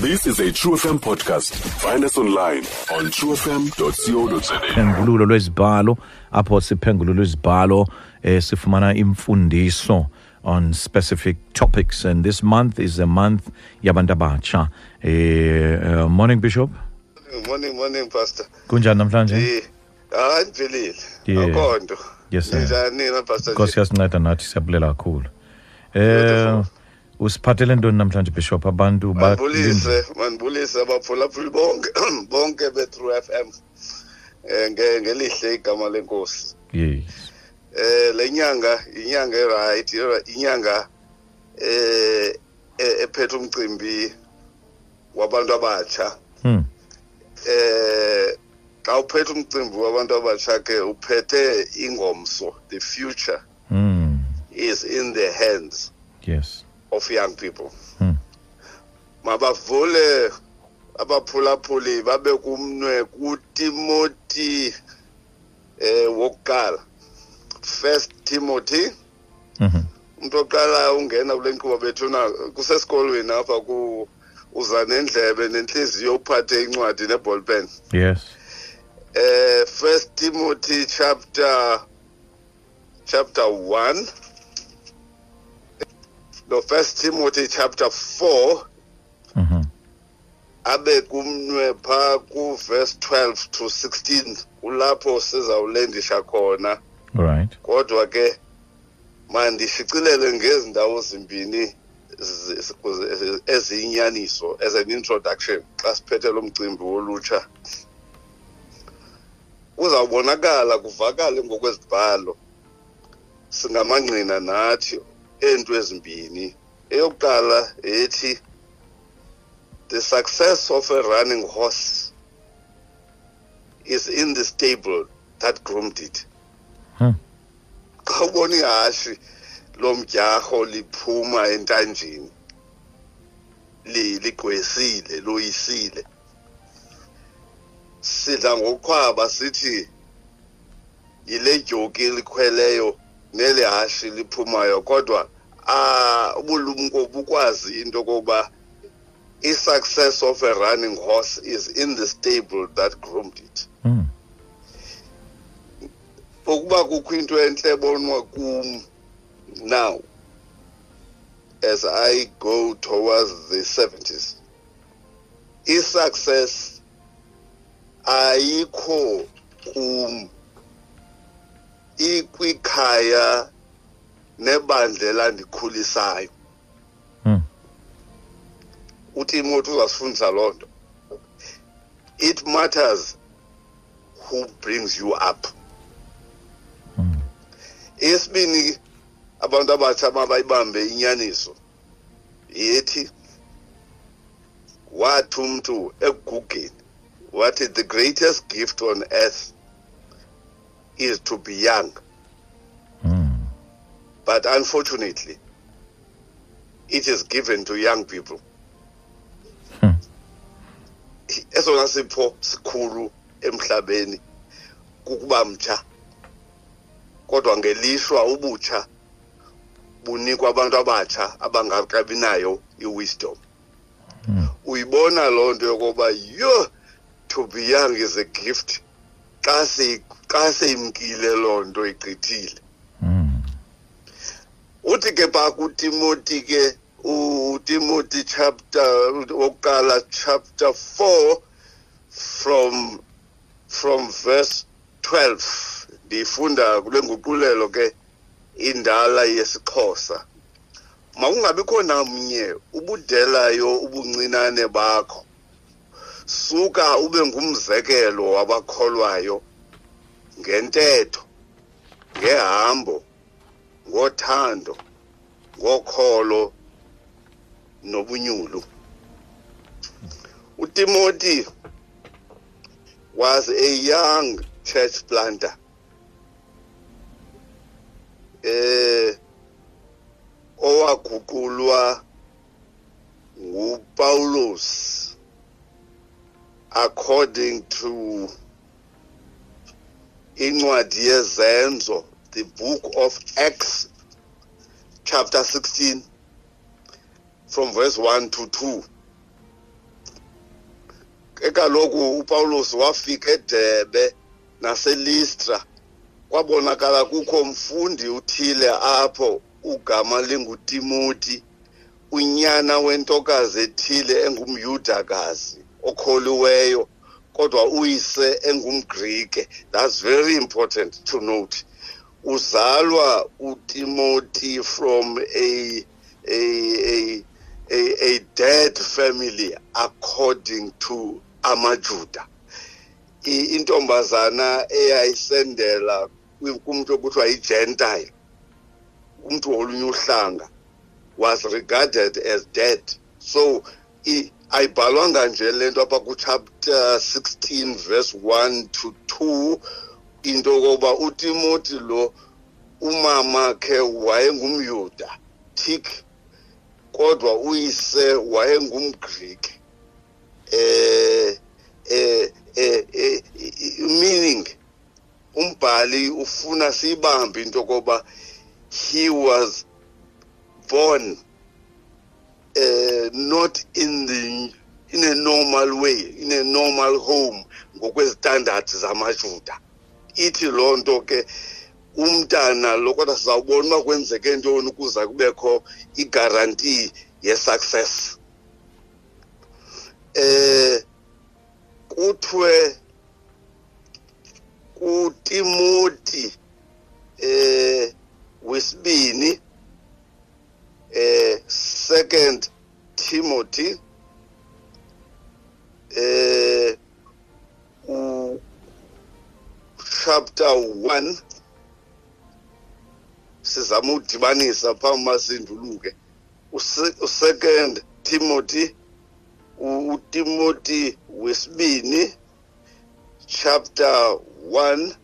This is a True FM podcast. Find us online on truefm.co.za. Phengululo lwezibhalo apho siphengululo izibhalo eh, sifumana imfundiso on specific topics and this month is a month yabantu abatsha. Eh, uh, morning Bishop. Morning morning pastor. Kunjani namhlanje? Eh, hayi mvelile. Akho nto. Yes sir. Njani na pastor? Nkosi yasinceda nathi siyabulela kakhulu. Eh usiphathele ntoni namhlanje bishop abantu mandibulise mandibulise abaphulaphuli bonke bonke be-true f m um ngelihle igama lenkosi yes eh le nyanga inyanga eright inyanga eh ephethe umcimbi wabantu abatsha hmm. eh xa uphethe umcimbi wabantu abatsha ke uphethe ingomso the future mm. is in the hands yes. of young people mm. mabavule abaphulaphuli babe kumnwe kutimoti eh wokuqala first timothy mhm umuntu oqala ungena kule nkqubo bethuna kusesikolweni apha ku uza nendlebe nenhliziyo uphathe incwadi neball pen yes eh first timothy chapter chapter 1, the first Timothy chapter 4, Mhm. abe kumnwe pha ku verse 12 to 16 kulapho sizawulendisha khona Right. kodwa ke mandishicilele ngezi ndawo zimbini zi- zi- zi- eziyinyaniso as an introduction xa siphethe lo mcimbi wolutsha kuzawubonakala kuvakale ngokwezibhalo singamangqina nathi eento ezimbini eyokuqala yethi the success of a running horse is in the stable that groomed it hmm. xa ubona ihashe lo mdyarho liphuma entanjeni ligqwesile loyisile sidla ngokukhwaba sithi yile dyoki likhweleyo neli hashi liphumayo kodwa uh, ubulumko bukwazi into yokokuba i-success of a running horse is in the stable that groomed it mm. ukuba kukho into entle bonwa kum now as i go towards the 70s i-success ayikho kum ikwikhaya nebandla elandikhulisayo hmm. utimoti uzasifundisa loo nto it matters who brings you up hmm. esibini abantu abatsha mabayibambe inyaniso yethi wathi umntu ekugugeni wathi the greatest gift on earth is to be young mm. but unfortunately it is given to young people hmm. esona sipho sikhulu emhlabeni kukuba mtsha kodwa ngelishwa ubutsha bunikwa abantu abatsha abangakabi nayo i-wisdom hmm. uyibona loo nto yokoba yho to be young is a gift xa xa seyimkile loo nto igqithile hmm. uthi ke phaa kutimoti ke utimoti chapter wokuqala chapter four from from verse 12 ndiyifunda kule nguqulelo ke indala yesixhosa makungabikho namnye ubudelayo ubuncinane bakho suka ube ngumzekelo wabakholwayo ngentetho ngehambo ngothando wokholo nobunyulu uTimothy was a young church planter eh owaguqulwa nguPaulus according to incwadi yezenzo the book of acts chapter 16 from verse 1 to 2 ekaloku upawulos wafika edebe naselistra kwabonakala kukho mfundi uthile apho ugama lingutimoti unyana wentokazi ethile engumyudakazi okholiweyo kodwa uyise engumgrike that's very important to note uzalwa utimoti from a, a, a, a, a dead family according to amajuda intombazana eyayisendela kumntu okuthiwa yigentile umntu wolunye uhlanga was regarded as dead so ayibhalwanga nje le nto apha kuchapter 16 verse 1 to 2 into yokoba utimoti lo umama khe wayengumyuda tik kodwa uyise wayengumgriki eh eh eh, eh meaning umbhali ufuna siyibambe into yokoba he was born uh, not in the in a normal way in a normal home ngokwezitandard zamajuda ithi loo nto ke umntana lo kodwa sizawubona uba kwenzeke ntoni ukuza kubekho igarantii ye-success eh kuthiwe kutimoti eh wesibini eh second Timothy eh u chapter 1 sizama udibanisa phambi masinduluke usecond Timothy uTimothy wesibini chapter 1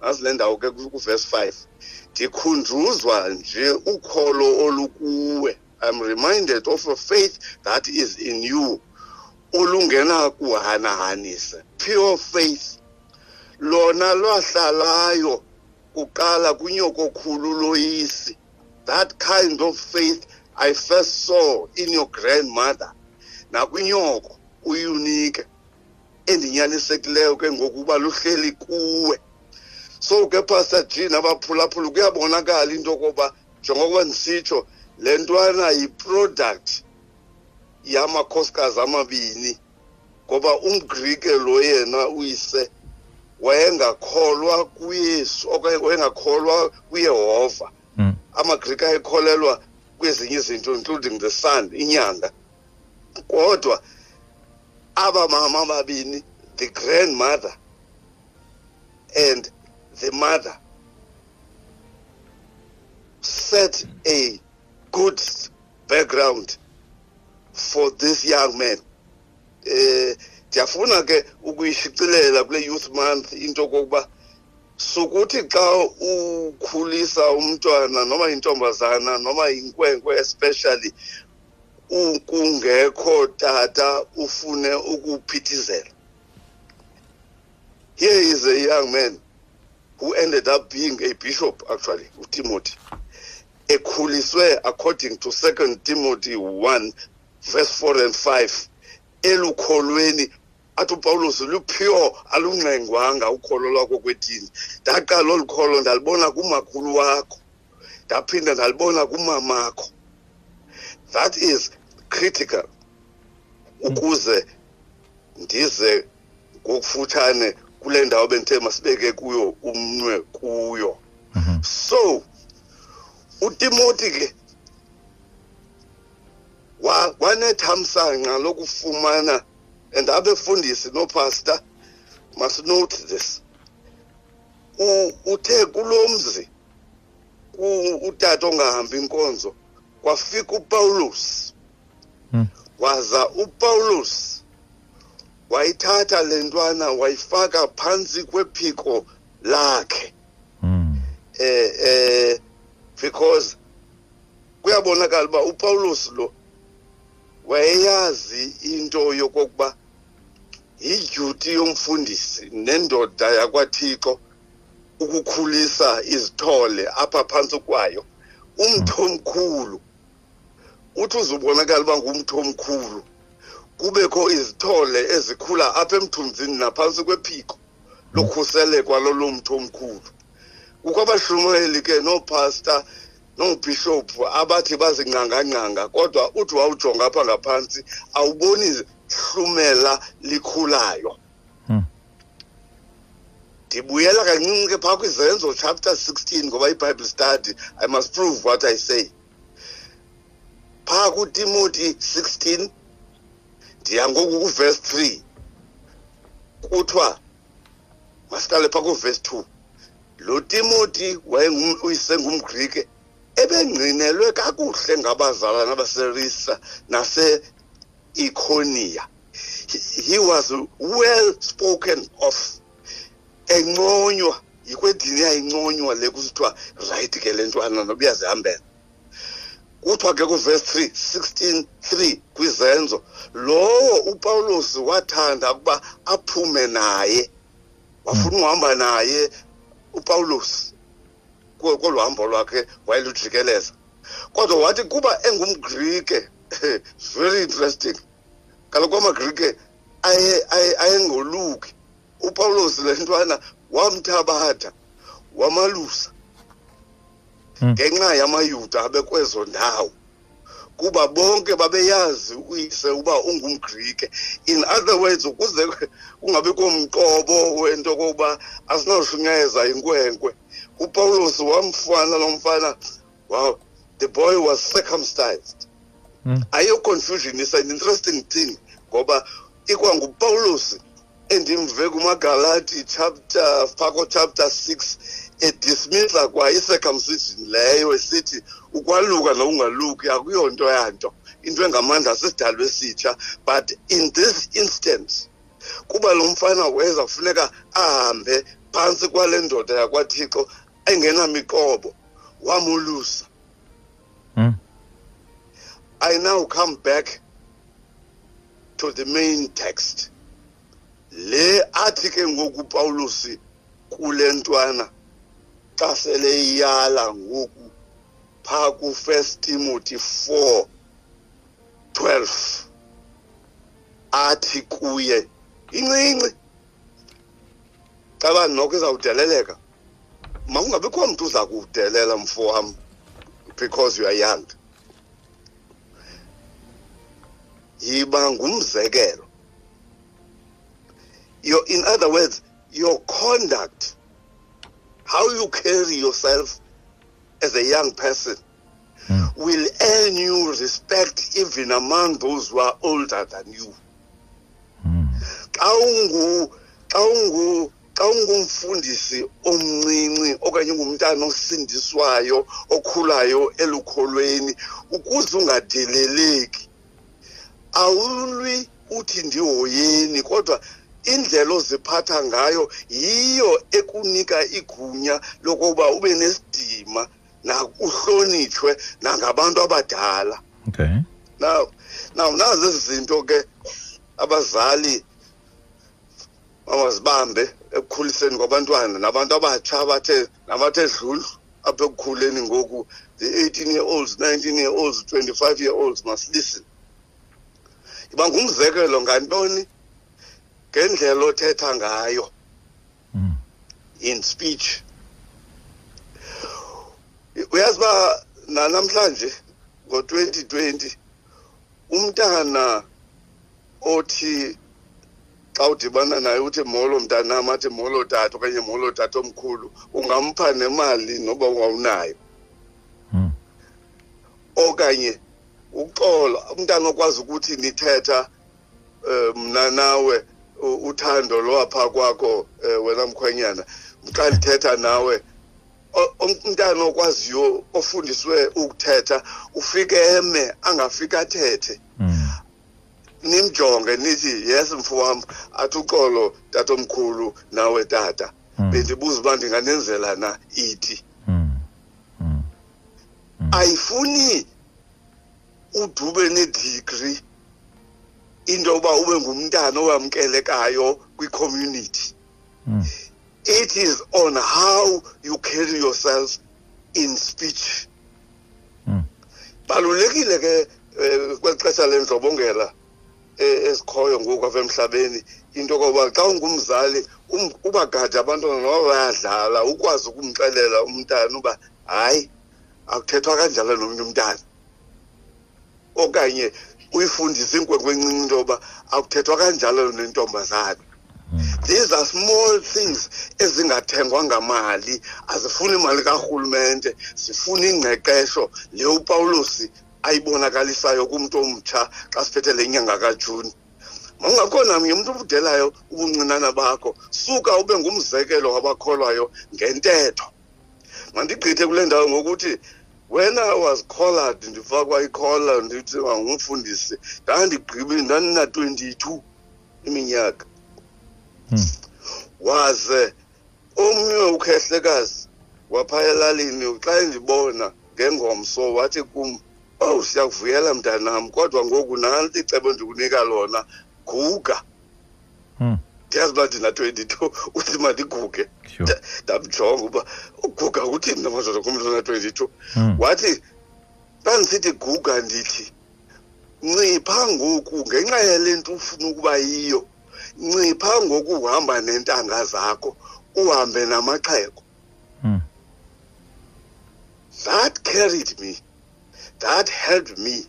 nazi le ndawo ke kuvesi five ndikhunjuzwa nje ukholo olukuwe i'm reminded of a faith that is in you olungenakuhanahanisa pure faith lona lwahlalayo kuqala kunyokokhulu loyisi that kind of faith i first saw in your grandmother nakunyoko uyunike endinyanisekileyo ke ngokuba luhleli kuwe so ke pastor g nabaphulaphula kuyabonakala into yokoba njengokuba ndisitsho le ntwana yiproduct yamakhosikazi amabini ngoba umgrike lo yena uyise wayengakholwa kuyesu okanye wayengakholwa kuyehova mm. amagrike ayekholelwa kwezinye izinto including the sun inyanga kodwa aba mama ababini the grandmother and the mother set a good background for this young man eh ndiyafuna ke ukuyishicilela kule youth month into kokuba sokuthi xa ukhulisa umntwana noma intombazana noma inkwenkwe especially ukungekho tata ufune ukuphithizela here is a young man who ended up being a bishop actually utimothy ekhuliswe according to second timothy 1 verse 4 and 5 elukholweni athi upawulos lupure alungxengwanga ukholo lwakho kwedini ndaqala olu kholo ndalibona kumakhulu wakho ndaphinda ndalibona kumamakho that is critical ukuze ndize ngokufutshane kule ndawo bendithe masibeke kuyo umnwe kuyo mhm. so utimoti ke wanethamsanqa lokufumana and abefundisi noopastor must note this uthe kulo mzi utata ongahambi inkonzo kwafika upawulos hmm. waza upawulos wayithatha le ntwana wayifaka phantsi kwephiko lakhe hmm. eh eh because kuyabonakala uba upawulos lo wayeyazi into yokokuba yidyuti yomfundisi nendoda yakwathixo ukukhulisa izithole apha phantsi kwayo umthi omkhulu uthi uzubonakala uba ngumthi omkhulu kubekho izithole ezikhula apha emthunzini naphantsi kwephiko lokhuselekwa lolo mthi omkhulu kukho abashumayeli ke noopasta noobhishophu abathi bazingqangangqanga kodwa uthi wawujonga apha ngaphantsi awuboni hlumela likhulayo Hmm. ndibuyela kancinci ke phaa kwizenzo chapter 16 ngoba ibible study i must prove what i say phaa kutimoti 16 ndiya ngoku kuverse 3 kuthiwa masihlale phaa kuverse 2 lo timoti wayenguyisengumgrike ebengcinelwe kakuhle ngabazalana baserisa nase ikhoniya he was well spoken of enconywa yikwedini yayinconywa le kusithiwa rayithi ke le ntwana noba iyazihambela kuthiwa ke kuvesi 3 16 3 kwizenzo lowo upawulos wathanda ukuba aphume naye wafuna uhamba naye upawulos kolu hambo lwakhe wayelujikeleza kodwa wathi kuba engumgrike very interesting kaloku amagrike ayengoluki upawulos le ntwana wamthabatha wamalusa hmm. ngenxa yamayuda abekwezo ndawo kuba bonke babeyazi uyise uba ungumgrike in other words ukuze kungabi komqobo wento kokuba asinawushunyayeza inkwenkwe upawulos wamfana lo mfana wow the boy was circumcised mm. ayo confusion is an interesting thing ngoba ikwangupawulos endimve kumagalati chapter phako chapter six edismisa kwa i-circumcision leyo esithi ukwaluka nokungaluki akuyonto yanto into engamandla sisidalo esitsha but in this instance kuba lo mfana weza kufuneka ahambe phantsi kwale ndoda yakwathixo engenamiqobo wamulusa hmm. i now come back to the main text le athi ke ngoku pawulosi kule ntwana xa sele iyala ngoku phaa kufirst timothy 4 12 athi kuye incinci cabani noko izawudeleleka mawungabikho mntu uza kudelela mfo wam because you are young yiba ngumzekelo your in other words your conduct how you carry yourself as a young person mm. will earn you respect even among those who are older than you hmm. xa ungu xa ungu xa ungumfundisi omncinci okanye ungumntana osindiswayo okhulayo elukholweni ukuze ungadeleleki awulwi uthi ndihoyeni kodwa indlela oziphatha ngayo yiyo ekunika igunya lokuba ube nesidima uhlonitshwe nangabantu abadala okay now now nazi zinto ke abazali bangazibambe ekukhuliseni kwabantwana nabantu abatsha abathe nabathe dlulu apha ekukhuleni ngoku the-eighteen year olds nineteen year olds twenty-five year olds must listen iba ngumzekelo ngantoni ngendlela othetha ngayo mm. in speech uyazi uba nanamhlanje ngo-twenty twenty umntana othi xa udibana naye uthi molo mntanam athi molo tata okanye molo tata omkhulu ungampha nemali noba wawunayo hmm. okanye uxolo umntana okwazi ukuthi nithetha um mna nawe uthando lowapha kwakho um wena mkhwenyana xa ndithetha nawe umntana okwaziyo ofundiswe ukuthetha ufike eme angafika athethe mm. nimjonge nithi yes mfo wam athi uxolo tatomkhulu nawe tata mm. bendibuza uba ndinganenzela na iti mm. mm. mm. ayifuni udube nedigri into yokuba ube ngumntana owamkelekayo kwicommunity mm. it is on how you carry yourself in speech hmm. balulekile ke um kweli xesha lendlobongela eh, ezikhoyo ngoku apha emhlabeni into koba xa ungumzali um, ubagade abantwana noba bayadlala ukwazi ukumxelela umntana uba hayi akuthethwa kanjalo nomnye umntana okanye uyifundise inkwenkwe encinci into yoba akuthethwa kanjalo nentombazana hmm. these are small things ezingathengwa ngamali azifuni imali karhulumente zifuna ingqeqesho le upawulosi ayibonakalisayo kumntu omtsha xa siphethe le nyanga kajuni ungakhona mnye umuntu obudelayo ubuncinana bakho suka ube ngumzekelo wabakholwayo ngentetho mandigqithe kule ndawo ngokuthi when i was collared ndifakwa ikhola ndithi ngumfundisi ndandigqibi ndandina-twenty-two iminyaka hmm. waze omnye ukhehlekazi waphaya elalini xa endibona ngengomso wathi kum owu oh, siyakuvuyela mntanam kodwa ngoku nantsi icebo ndikunika lona guga ndiyazi uba ndina-twenty-two uthi mandiguge Sure. Nda- ndamjonga uba uguga uthini namadoda kumntu ona-twenty-two Mm. wathi xa ndisithi guga ndithi ncipha ngoku ngenxa yale nto ufuna ukuba yiyo ncipha ngokuhamba neentanga zakho uhambe namaxheko Mm. that carried me that helped me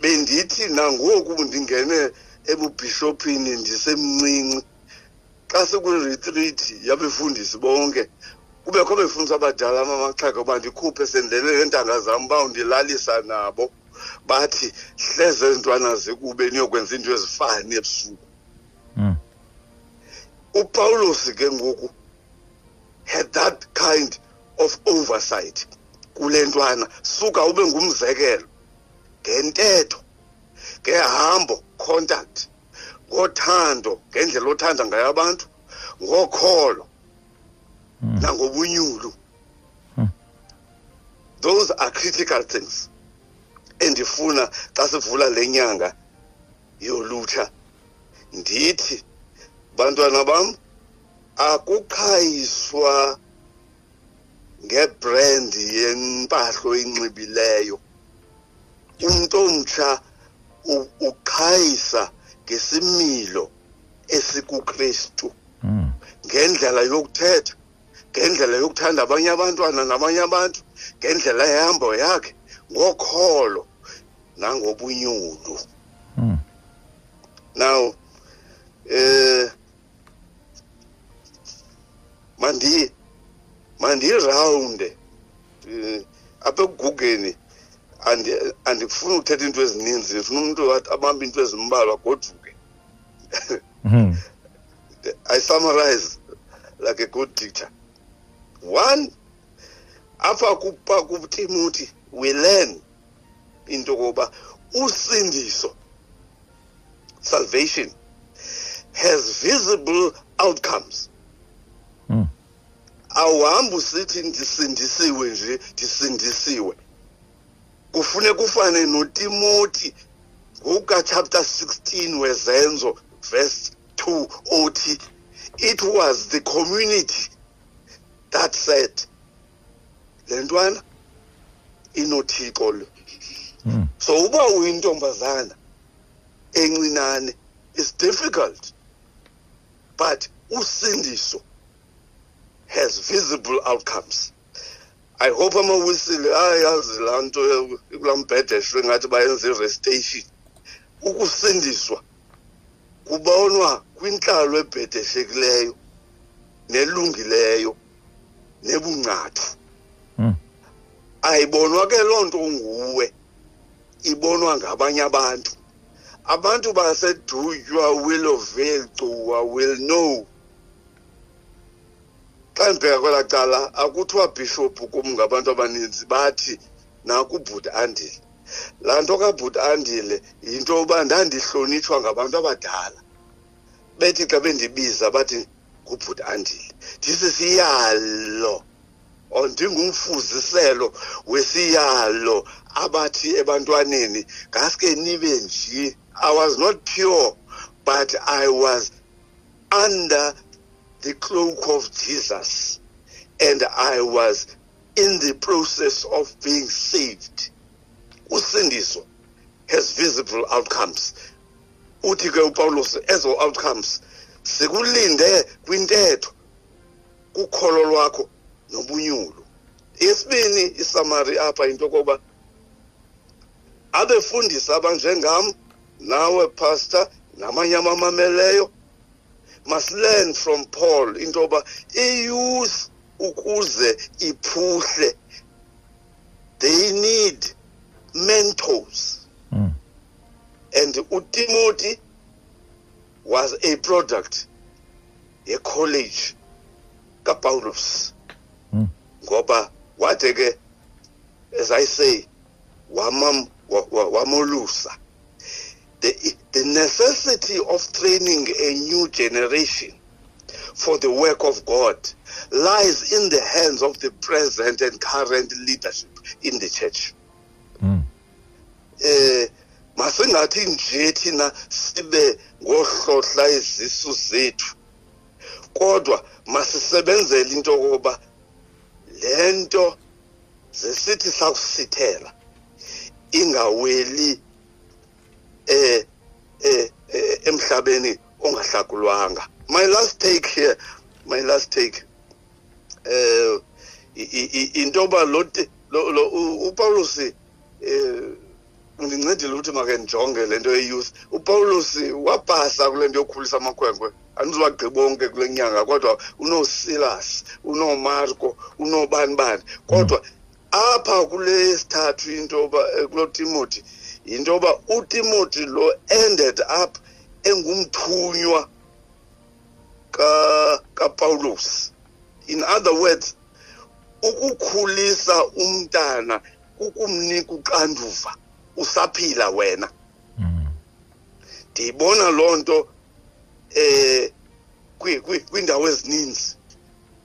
bendithi nangoku ndingene ebubhishophini ndisemncinci xa sekwiretreat yabefundisi bonke kubekho befundisa abadala amamaxhaka uba ndikhuphe sendele neentanga zam uba undilalisa nabo bathi hleze ezintwana zikube niyokwenza iinto ezifani ebusuku mm. upawulos ke ngoku had that kind of oversight kule ntwana suka ube ngumzekelo ngentetho ngehambo contact ngothando ngendlela othanda ngayo abantu ngokholo hmm. nangobunyulu hmm. those are critical things endifuna xa sivula le nyanga yolutsha ndithi bantwana bam akuqhayiswa ngebrand yempahlo inxibileyo umntu omtsha uqhayisa ngesimilo esikukristu hmm. ngendlela yokuthetha ngendlela yokuthanda abanye abantwana nabanye abantu ngendlela ehambo yakhe ngokholo nangobunyulu hmm. now eh mandi mandi round uh, apha ekugugeni andifuni ukuthetha into ezininzi ndifuna umntu abambe into ezimbalwa goduke hmm. i summarize like a good teacher one apha kupa kuthimuthi we learn into koba usindiso salvation has visible outcomes hmm. awuhambi usithi ndisindisiwe nje ndisindisiwe kufuneka ufane notimoti ngokukachapter 16 wezenzo verse 2 othi it was the community that said le ntwana inothixo lo hmm. so uba uyintombazana encinane is difficult but usindiso has visible outcomes i hope amawisile ayazi ah, laa nto kulaa mbhede shwe ngathi bayenza irestation ukusindiswa kubonwa kwintlalo ebhedeshekileyo nelungileyo nebungcathu hmm. ayibonwa ke loo nto nguwe ibonwa ngabanye abantu abantu basedutywa will avail gcuwa will know xa ndibheka kwela cala akuthiwa bhishophu kum ngabantu abaninzi bathi nakubhuti andile laa nto kabhuti andile yinto yoba ndandihlonitshwa ngabantu abadala bethi xa bendibiza bathi ngubhuti andile ndisisiyalo or ndingumfuziselo wesiyalo abathi ebantwaneni ngaske nibe nje i was not pure but i was under the cloak of jesus and i was in the process of being saved usindiso has visible outcomes uthi ke upawulos ezo outcomes sikulinde kwintetho kukholo lwakho nobunyulu yesibini isamari apha into yokokuba abefundisi abanjengam nawe pastor namanye amamameleyo must learn from paul into yoba iyouth ukuze iphuhle they need mentors mm. And Utimoti was a product, a college, kaPaulus. Goba, hmm. Ngoba as I say wamam wamolusa. The, the necessity of training a new generation for the work of God lies in the hands of the present and current leadership in the church. eh masingathi nje thina sibe ngohlohla izisu zethu kodwa masisebenzele into yokuba le nto zesithi sakusithela ingaweli eh eh, eh emhlabeni ongahlakulwanga my last take here my last take eh into yoba lo upawulos um eh, undincedile ukuthi make ndijonge le nto ye-youth upawulos wapasa kule nto yokukhulisa amakhwenkwe andizibagqibi onke kule nyanga kodwa unosilas unomarko unobani bani kodwa mm. apha kule sithathu into yoba eh, kulo timoti yinto yoba utimoti lo ended up engumthunywa kapawulos ka in other words ukukhulisa umntana kukumnika uxanduva usaphila wena mm. ndiyibona mm. loo nto eh kwindawo ezininzi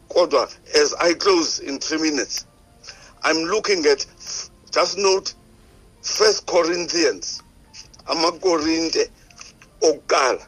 kodwa as i close in three minutes i'm looking at just note first corinthians amakorinte okuqala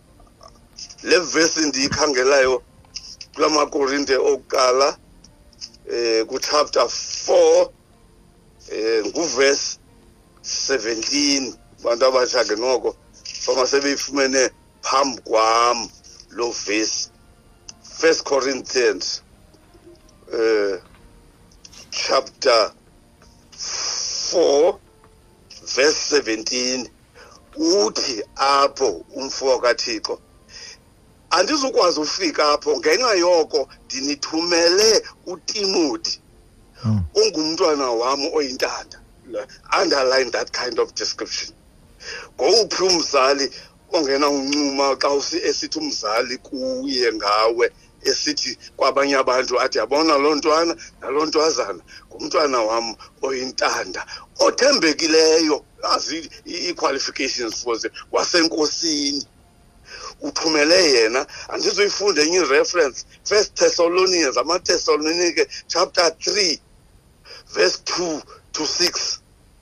le vesi ndiyikhangelayo kula makorinte okuqala um kuchapter four um nguvesi seventeen abantu abatsha ke noko fama sebeyifumene phambi kwam loo vesi first corinthians um chapter four verse 17 uthi apho umfo kaThixo andizukwazi ufika apho ngenxa yoko ndinithumele uTimothy hmm. ungumntwana wam oyintanda underline that kind of description ngowuphi umzali ongena uncuma xa esithi umzali kuye ngawe esithi kwabanye abantu athi yabona loo ntwana naloo ntwazana ngumntwana wam oyintanda othembekileyo azi ii-qualifications for ze wasenkosini uthumele yena andizoyifunde enye ireference first thessalonians amathessalonike chapter 3 verse 2 to 6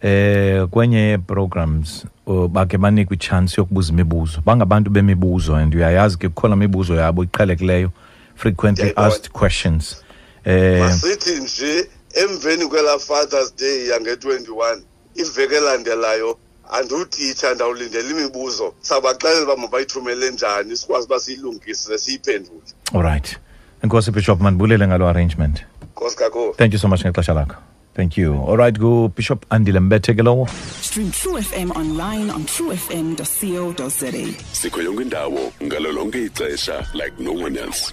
eh kwenye programs uh, bake banikwe ichance yokubuza imibuzo bangabantu bemibuzo and uyayazi ke kukhona imibuzo yabo iqhelekileyo frequently Yeah, asked questions eh masithi nje emveni kwela fathers day yange-21 iveki elandelayo andiwutitsha ndawulindela imibuzo sabaxelela uba mabayithumele njani sikwazi uba siyilungise siyiphendule all right enkosi bishop mandibulele ngalo arrangement nkosi kakhulu thank you so much ngexesha lakho Thank you. All right, go Bishop Andy Lembete ke lowo. Stream True FM online on truefm.co.za. Sikho yonke indawo ngalo lonke ixesha like no one else.